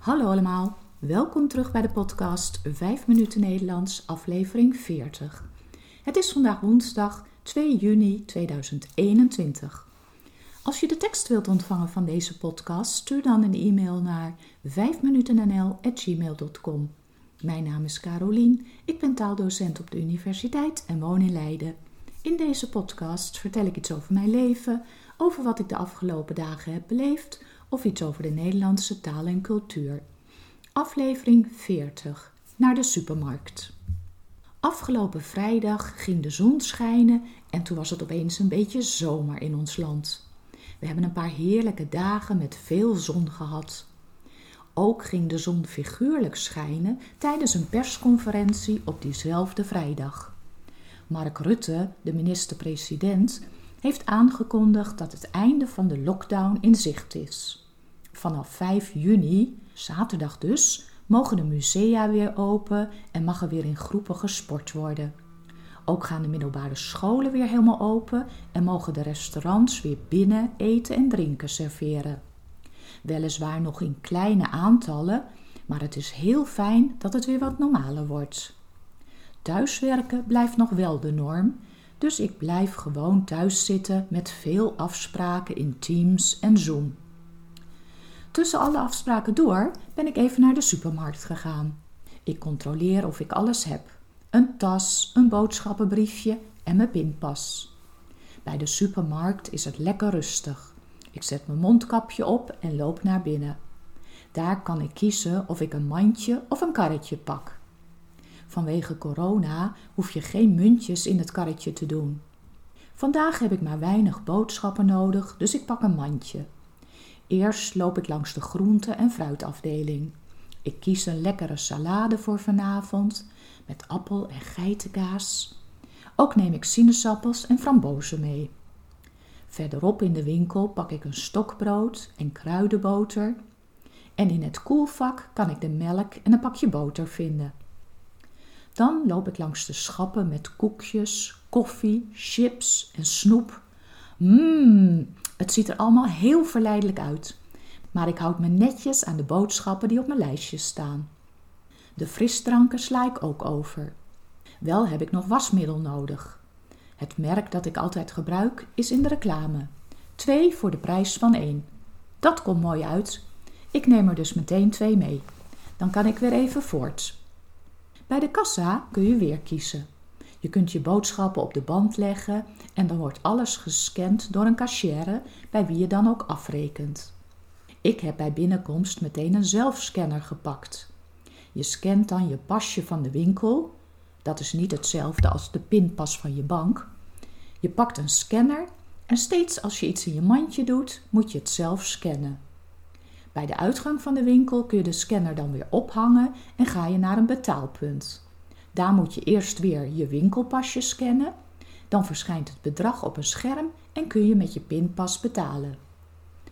Hallo allemaal, welkom terug bij de podcast 5 minuten Nederlands, aflevering 40. Het is vandaag woensdag 2 juni 2021. Als je de tekst wilt ontvangen van deze podcast, stuur dan een e-mail naar 5minutennl.gmail.com. Mijn naam is Carolien, ik ben taaldocent op de universiteit en woon in Leiden. In deze podcast vertel ik iets over mijn leven, over wat ik de afgelopen dagen heb beleefd of iets over de Nederlandse taal en cultuur. Aflevering 40. Naar de supermarkt. Afgelopen vrijdag ging de zon schijnen en toen was het opeens een beetje zomer in ons land. We hebben een paar heerlijke dagen met veel zon gehad. Ook ging de zon figuurlijk schijnen tijdens een persconferentie op diezelfde vrijdag. Mark Rutte, de minister-president, heeft aangekondigd dat het einde van de lockdown in zicht is. Vanaf 5 juni, zaterdag dus, mogen de musea weer open en mag er weer in groepen gesport worden. Ook gaan de middelbare scholen weer helemaal open en mogen de restaurants weer binnen eten en drinken serveren. Weliswaar nog in kleine aantallen, maar het is heel fijn dat het weer wat normaler wordt. Thuiswerken blijft nog wel de norm, dus ik blijf gewoon thuis zitten met veel afspraken in Teams en Zoom. Tussen alle afspraken door ben ik even naar de supermarkt gegaan. Ik controleer of ik alles heb: een tas, een boodschappenbriefje en mijn pinpas. Bij de supermarkt is het lekker rustig. Ik zet mijn mondkapje op en loop naar binnen. Daar kan ik kiezen of ik een mandje of een karretje pak. Vanwege corona hoef je geen muntjes in het karretje te doen. Vandaag heb ik maar weinig boodschappen nodig, dus ik pak een mandje. Eerst loop ik langs de groente- en fruitafdeling. Ik kies een lekkere salade voor vanavond met appel en geitenkaas. Ook neem ik sinaasappels en frambozen mee. Verderop in de winkel pak ik een stokbrood en kruidenboter. En in het koelvak kan ik de melk en een pakje boter vinden. Dan loop ik langs de schappen met koekjes, koffie, chips en snoep. Mmm, het ziet er allemaal heel verleidelijk uit. Maar ik houd me netjes aan de boodschappen die op mijn lijstje staan. De frisdranken sla ik ook over. Wel heb ik nog wasmiddel nodig. Het merk dat ik altijd gebruik is in de reclame. Twee voor de prijs van één. Dat komt mooi uit. Ik neem er dus meteen twee mee. Dan kan ik weer even voort. Bij de kassa kun je weer kiezen. Je kunt je boodschappen op de band leggen en dan wordt alles gescand door een cashier bij wie je dan ook afrekent. Ik heb bij binnenkomst meteen een zelfscanner gepakt. Je scant dan je pasje van de winkel. Dat is niet hetzelfde als de pinpas van je bank. Je pakt een scanner en steeds als je iets in je mandje doet, moet je het zelf scannen. Bij de uitgang van de winkel kun je de scanner dan weer ophangen en ga je naar een betaalpunt. Daar moet je eerst weer je winkelpasje scannen. Dan verschijnt het bedrag op een scherm en kun je met je pinpas betalen.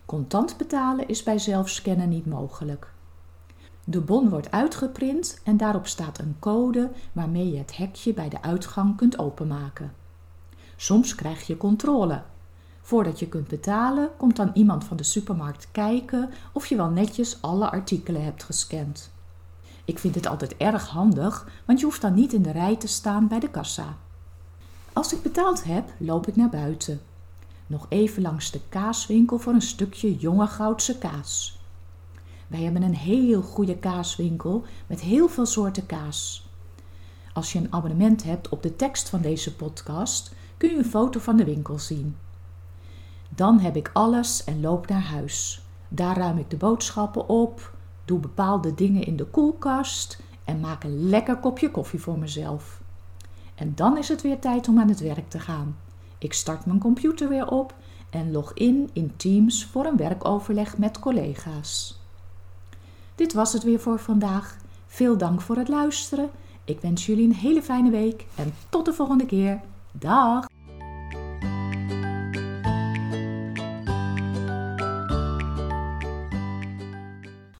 Contant betalen is bij zelfscannen niet mogelijk. De bon wordt uitgeprint en daarop staat een code waarmee je het hekje bij de uitgang kunt openmaken. Soms krijg je controle. Voordat je kunt betalen, komt dan iemand van de supermarkt kijken of je wel netjes alle artikelen hebt gescand. Ik vind dit altijd erg handig, want je hoeft dan niet in de rij te staan bij de kassa. Als ik betaald heb, loop ik naar buiten. Nog even langs de kaaswinkel voor een stukje jonge goudse kaas. Wij hebben een heel goede kaaswinkel met heel veel soorten kaas. Als je een abonnement hebt op de tekst van deze podcast, kun je een foto van de winkel zien. Dan heb ik alles en loop naar huis. Daar ruim ik de boodschappen op, doe bepaalde dingen in de koelkast en maak een lekker kopje koffie voor mezelf. En dan is het weer tijd om aan het werk te gaan. Ik start mijn computer weer op en log in in Teams voor een werkoverleg met collega's. Dit was het weer voor vandaag. Veel dank voor het luisteren. Ik wens jullie een hele fijne week en tot de volgende keer. Dag!